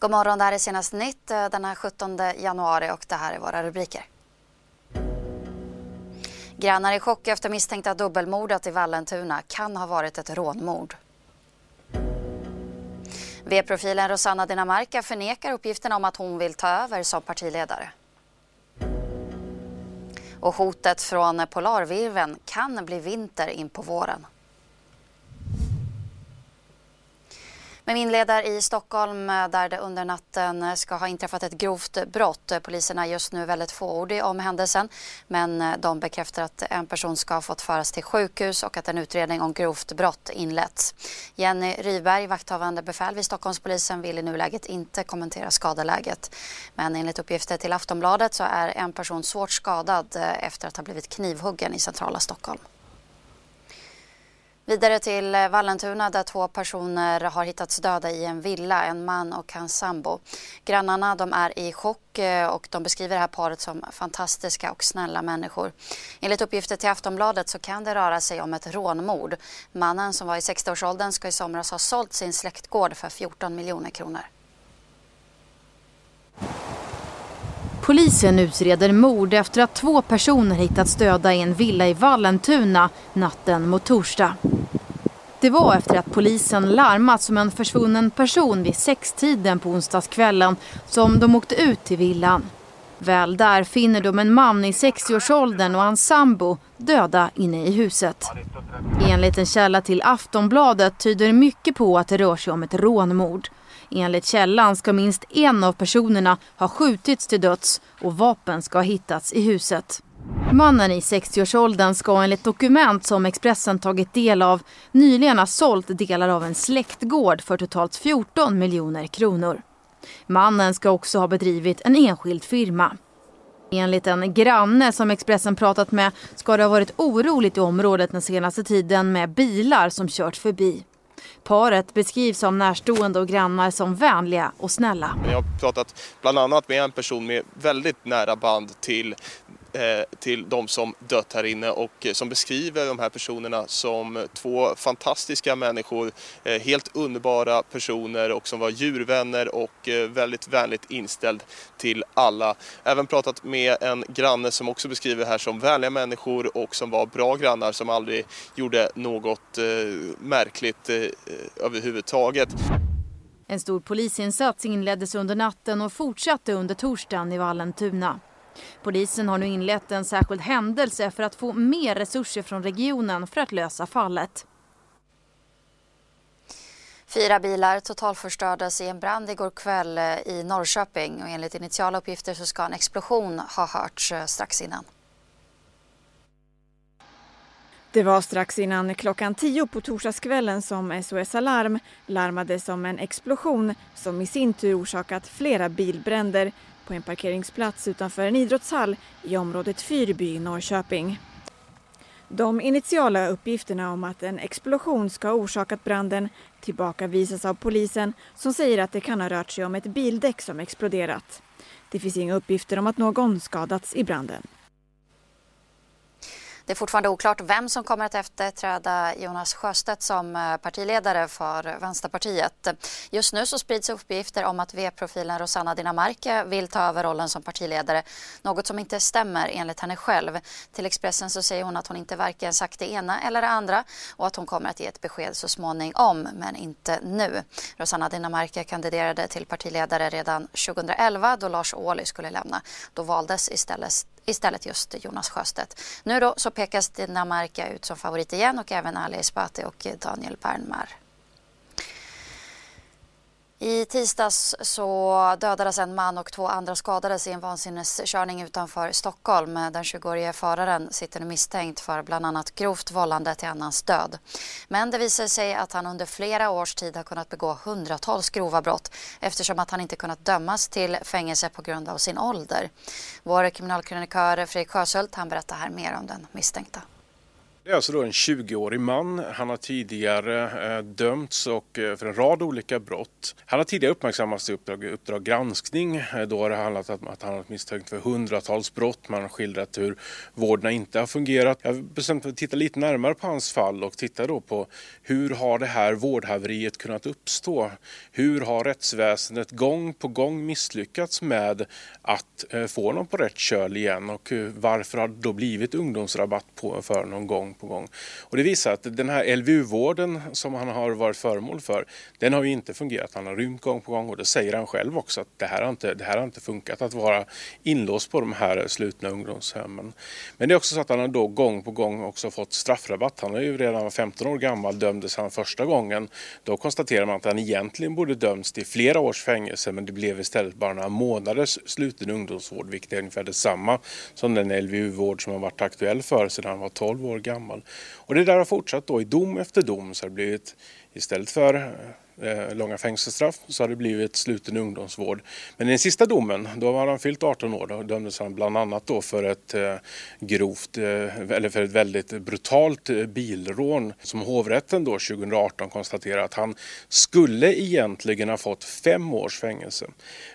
God morgon, det här är senast nytt eh, den här 17 januari och det här är våra rubriker. Grannar i chock efter misstänkta dubbelmordet i Vallentuna kan ha varit ett rånmord. V-profilen Rosanna Dinamarca förnekar uppgifterna om att hon vill ta över som partiledare. Och hotet från polarvirveln kan bli vinter in på våren. Men vi inleder i Stockholm eh, där det under natten eh, ska ha inträffat ett grovt brott. Eh, Polisen är just nu väldigt fåordig om händelsen men de bekräftar att en person ska ha fått föras till sjukhus och att en utredning om grovt brott inletts. Jenny Ryberg, vakthavande befäl vid Stockholmspolisen vill i nuläget inte kommentera skadeläget. Men enligt uppgifter till Aftonbladet så är en person svårt skadad efter att ha blivit knivhuggen i centrala Stockholm. Vidare till eh, Vallentuna där två personer har hittats döda i en villa, en man och hans sambo. Grannarna de är i chock eh, och de beskriver det här paret som fantastiska och snälla människor. Enligt uppgifter till Aftonbladet så kan det röra sig om ett rånmord. Mannen som var i 60-årsåldern ska i somras ha sålt sin släktgård för 14 miljoner kronor. Polisen utreder mord efter att två personer hittats döda i en villa i Vallentuna natten mot torsdag. Det var efter att polisen larmats om en försvunnen person vid sextiden på onsdagskvällen som de åkte ut till villan. Väl där finner de en man i 60-årsåldern och hans sambo döda inne i huset. Enligt en källa till Aftonbladet tyder mycket på att det rör sig om ett rånmord. Enligt källan ska minst en av personerna ha skjutits till döds och vapen ska ha hittats i huset. Mannen i 60-årsåldern ska enligt dokument som Expressen tagit del av nyligen ha sålt delar av en släktgård för totalt 14 miljoner kronor. Mannen ska också ha bedrivit en enskild firma. Enligt en granne som Expressen pratat med ska det ha varit oroligt i området den senaste tiden med bilar som kört förbi. Paret beskrivs av närstående och grannar som vänliga och snälla. Jag har pratat bland annat med en person med väldigt nära band till Eh, till de som dött här inne och eh, som beskriver de här personerna som två fantastiska människor, eh, helt underbara personer och som var djurvänner och väldigt vänligt inställd till alla. Även pratat med en granne som också beskriver här som vänliga människor och som var bra grannar som aldrig gjorde något märkligt överhuvudtaget. En stor polisinsats inleddes under natten och fortsatte under torsdagen i Vallentuna. Polisen har nu inlett en särskild händelse för att få mer resurser från regionen för att lösa fallet. Fyra bilar totalförstördes i en brand igår kväll eh, i Norrköping och enligt initiala uppgifter så ska en explosion ha hörts eh, strax innan. Det var strax innan klockan tio på torsdagskvällen som SOS Alarm larmades om en explosion som i sin tur orsakat flera bilbränder på en parkeringsplats utanför en idrottshall i området Fyrby i Norrköping. De initiala uppgifterna om att en explosion ska ha orsakat branden tillbakavisas av polisen som säger att det kan ha rört sig om ett bildäck som exploderat. Det finns inga uppgifter om att någon skadats i branden. Det är fortfarande oklart vem som kommer att efterträda Jonas Sjöstedt som eh, partiledare för Vänsterpartiet. Just nu så sprids uppgifter om att V-profilen Rosanna Dinamarca vill ta över rollen som partiledare. Något som inte stämmer enligt henne själv. Till Expressen så säger hon att hon inte varken sagt det ena eller det andra och att hon kommer att ge ett besked så småningom, men inte nu. Rosanna Dinamarca kandiderade till partiledare redan 2011 då Lars Ohly skulle lämna. Då valdes istället istället just Jonas Sjöstedt. Nu då så pekas Dinamarca ut som favorit igen och även Ali Esbati och Daniel Bernmar. I tisdags så dödades en man och två andra skadades i en vansinneskörning utanför Stockholm. Den 20-årige föraren sitter nu misstänkt för bland annat grovt vållande till annans död. Men det visar sig att han under flera års tid har kunnat begå hundratals grova brott eftersom att han inte kunnat dömas till fängelse på grund av sin ålder. Vår kriminalkronikör Fredrik Sjöshult han berättar här mer om den misstänkta. Det är alltså då en 20-årig man. Han har tidigare eh, dömts och, eh, för en rad olika brott. Han har tidigare uppmärksammats i Uppdrag, uppdrag granskning. Eh, då har det handlat om att han har misstänkt för hundratals brott. Man har skildrat hur vården inte har fungerat. Jag har bestämt mig att titta lite närmare på hans fall och titta då på hur har det här vårdhaveriet kunnat uppstå? Hur har rättsväsendet gång på gång misslyckats med att eh, få honom på rätt köl igen och eh, varför har det då blivit ungdomsrabatt på, för någon gång på gång? Och det visar att den här LVU-vården som han har varit föremål för, den har ju inte fungerat. Han har rymt gång på gång och det säger han själv också att det här har inte, det här har inte funkat att vara inlåst på de här slutna ungdomshemmen. Men det är också så att han har då gång på gång också fått straffrabatt. Han är ju redan 15 år gammal, dömdes han första gången. Då konstaterar man att han egentligen borde dömts till flera års fängelse men det blev istället bara några månaders sluten ungdomsvård vilket är ungefär detsamma som den LVU-vård som har varit aktuell för sedan han var 12 år gammal. Och det där har fortsatt då i dom efter dom så har det blivit istället för eh, eh, långa fängelsestraff så har det blivit sluten ungdomsvård. Men i den sista domen, då var han fyllt 18 år, då dömdes han bland annat då för ett eh, grovt, eh, eller för ett väldigt brutalt eh, bilrån som hovrätten då 2018 konstaterade att han skulle egentligen ha fått fem års fängelse.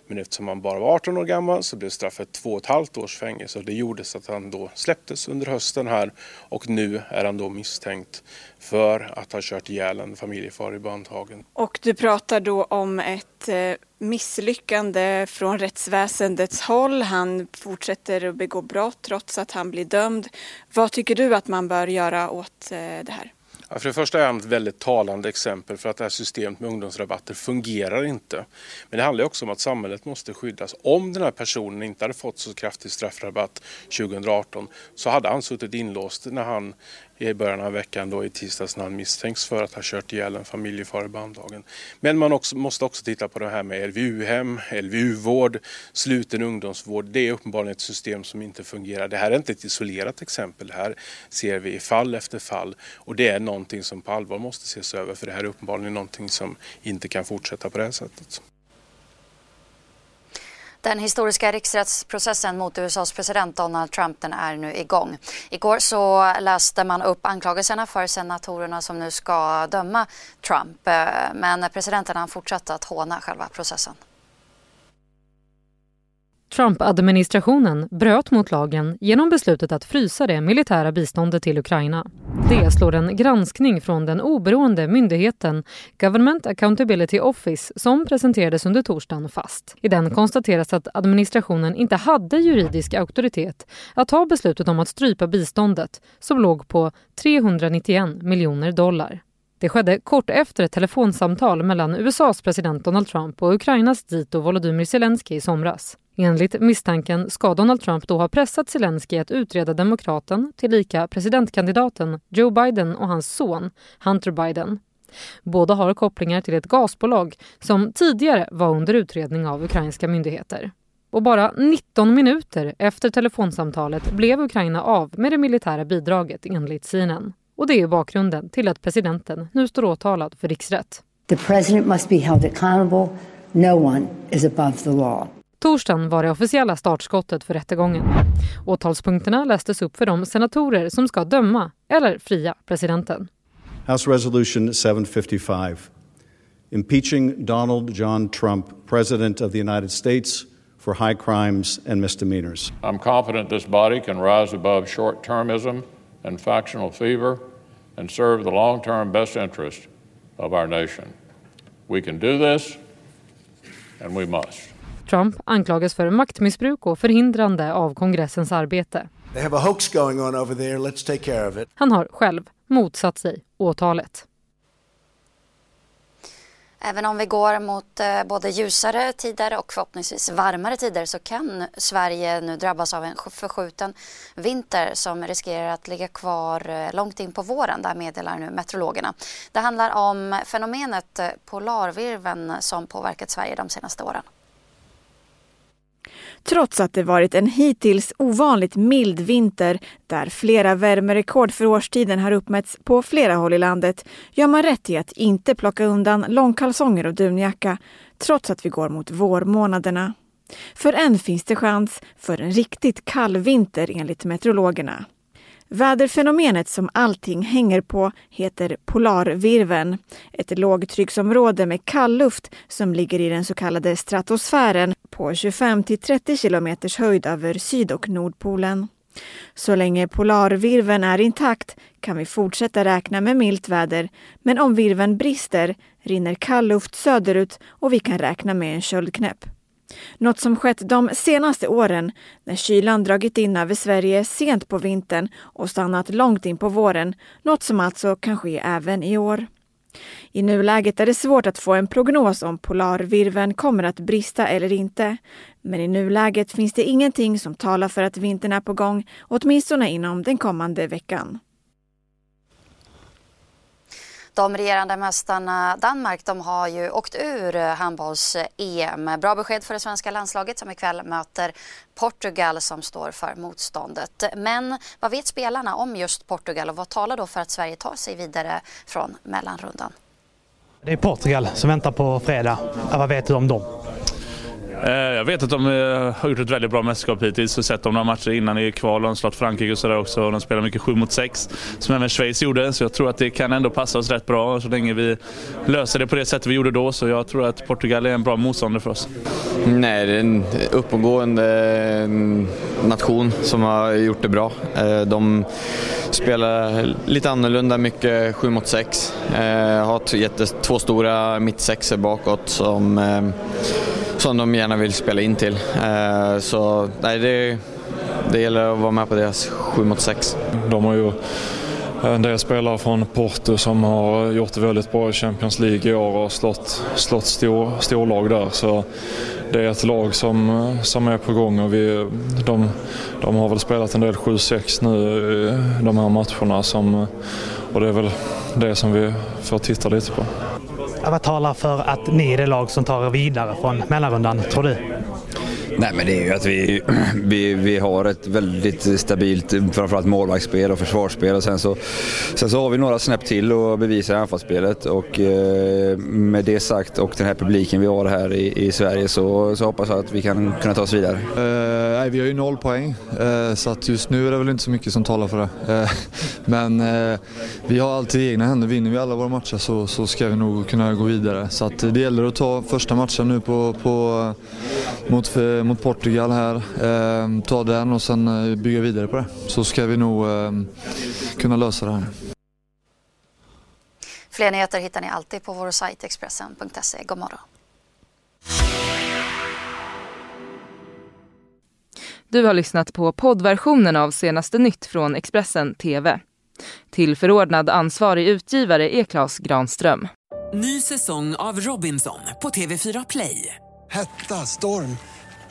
Men eftersom han bara var 18 år gammal så blev straffet två och ett halvt års fängelse och det gjordes att han då släpptes under hösten här och nu är han då misstänkt för att ha kört ihjäl en familjefar i Bandhagen. Och du pratar då om ett eh, misslyckande från rättsväsendets håll. Han fortsätter att begå brott trots att han blir dömd. Vad tycker du att man bör göra åt eh, det här? Ja, för det första är han ett väldigt talande exempel för att det här systemet med ungdomsrabatter fungerar inte. Men det handlar också om att samhället måste skyddas. Om den här personen inte hade fått så kraftig straffrabatt 2018 så hade han suttit inlåst när han i början av veckan då i tisdags när han misstänks för att ha kört ihjäl en familjefar i Bandhagen. Men man också, måste också titta på det här med LVU-hem, LVU-vård, sluten ungdomsvård. Det är uppenbarligen ett system som inte fungerar. Det här är inte ett isolerat exempel. Det här ser vi i fall efter fall och det är någonting som på allvar måste ses över för det här är uppenbarligen någonting som inte kan fortsätta på det här sättet. Den historiska riksrättsprocessen mot USAs president Donald Trump den är nu igång. Igår så läste man upp anklagelserna för senatorerna som nu ska döma Trump. Eh, men presidenten han fortsatte att håna själva processen. Trump-administrationen bröt mot lagen genom beslutet att frysa det militära biståndet till Ukraina. Det slår en granskning från den oberoende myndigheten Government Accountability Office som presenterades under torsdagen fast. I den konstateras att administrationen inte hade juridisk auktoritet att ta beslutet om att strypa biståndet som låg på 391 miljoner dollar. Det skedde kort efter ett telefonsamtal mellan USAs president Donald Trump och Ukrainas dito Volodymyr Zelensky i somras. Enligt misstanken ska Donald Trump då ha pressat Zelensky att utreda demokraten, tillika presidentkandidaten Joe Biden och hans son Hunter Biden. Båda har kopplingar till ett gasbolag som tidigare var under utredning av ukrainska myndigheter. Och bara 19 minuter efter telefonsamtalet blev Ukraina av med det militära bidraget enligt CNN. Och det är bakgrunden till att presidenten nu står åtalad för riksrätt. The president must be held accountable. No one is above the law. Torsdagen var det officiella startskottet för rättegången. Åtalspunkterna lästes upp för de senatorer som ska döma eller fria presidenten. House Resolution 755 impeaching Donald John Trump, President of the United States for high crimes and misdemeanors. I'm confident this body can rise above short-termism and factional fever and serve the long-term best interest of our nation. We can do this and we must. Trump anklagas för maktmissbruk och förhindrande av kongressens arbete. They have a hoax going on over there. Let's take care of it. Han har själv motsatt sig åtalet. Även om vi går mot eh, både ljusare tider och förhoppningsvis varmare tider så kan Sverige nu drabbas av en förskjuten vinter som riskerar att ligga kvar eh, långt in på våren. Det meddelar nu meteorologerna. Det handlar om fenomenet eh, polarvirveln som påverkat Sverige de senaste åren. Trots att det varit en hittills ovanligt mild vinter där flera värmerekord för årstiden har uppmätts på flera håll i landet gör man rätt i att inte plocka undan långkalsonger och dunjacka trots att vi går mot vårmånaderna. För än finns det chans för en riktigt kall vinter enligt meteorologerna. Väderfenomenet som allting hänger på heter polarvirveln. Ett lågtrycksområde med kall luft som ligger i den så kallade stratosfären på 25 till 30 kilometers höjd över syd och nordpolen. Så länge polarvirveln är intakt kan vi fortsätta räkna med milt väder, men om virveln brister rinner kall luft söderut och vi kan räkna med en köldknäpp. Något som skett de senaste åren när kylan dragit in över Sverige sent på vintern och stannat långt in på våren. Något som alltså kan ske även i år. I nuläget är det svårt att få en prognos om polarvirveln kommer att brista eller inte. Men i nuläget finns det ingenting som talar för att vintern är på gång, åtminstone inom den kommande veckan. De regerande mästarna Danmark de har ju åkt ur handbolls-EM. Bra besked för det svenska landslaget som ikväll möter Portugal som står för motståndet. Men vad vet spelarna om just Portugal och vad talar då för att Sverige tar sig vidare från mellanrundan? Det är Portugal som väntar på fredag. Vad vet du om dem? Eh, jag vet att de eh, har gjort ett väldigt bra mästerskap hittills och sett dem några matcher innan i kval. De har slagit Frankrike och sådär också. De spelar mycket 7 mot 6 som även Schweiz gjorde. Så jag tror att det kan ändå passa oss rätt bra så länge vi löser det på det sättet vi gjorde då. Så jag tror att Portugal är en bra motståndare för oss. Nej, det är en uppåtgående eh, nation som har gjort det bra. De spelar lite annorlunda, mycket 7 mot 6. Har två stora mittsexer bakåt som som de gärna vill spela in till. Eh, så nej, det, det gäller att vara med på deras 7 mot 6. De har ju eh, en del spelare från Porto som har gjort det väldigt bra i Champions League i år och slått, slått stor, storlag där. Så det är ett lag som, eh, som är på gång och vi, de, de har väl spelat en del 7-6 nu i de här matcherna som, och det är väl det som vi får titta lite på. Vad talar för att ni är det lag som tar er vidare från mellanrundan, tror du? Nej men det är ju att vi, vi, vi har ett väldigt stabilt framförallt målvaktsspel och försvarsspel och sen så, sen så har vi några snäpp till att bevisa i anfallsspelet och eh, med det sagt och den här publiken vi har här i, i Sverige så, så hoppas jag att vi kan kunna ta oss vidare. Uh, nej, vi har ju noll poäng uh, så att just nu är det väl inte så mycket som talar för det. Uh, men vi har alltid i egna händer. Vinner vi alla våra matcher så, så ska vi nog kunna gå vidare. Så att det gäller att ta första matchen nu på, på, mot mot Portugal här. Eh, ta den och sen eh, bygga vidare på det. Så ska vi nog eh, kunna lösa det här. Fler nyheter hittar ni alltid på vår sajt Expressen.se. God morgon. Du har lyssnat på poddversionen av senaste nytt från Expressen TV. Till förordnad ansvarig utgivare är Klas Granström. Ny säsong av Robinson på TV4 Play. Hetta, storm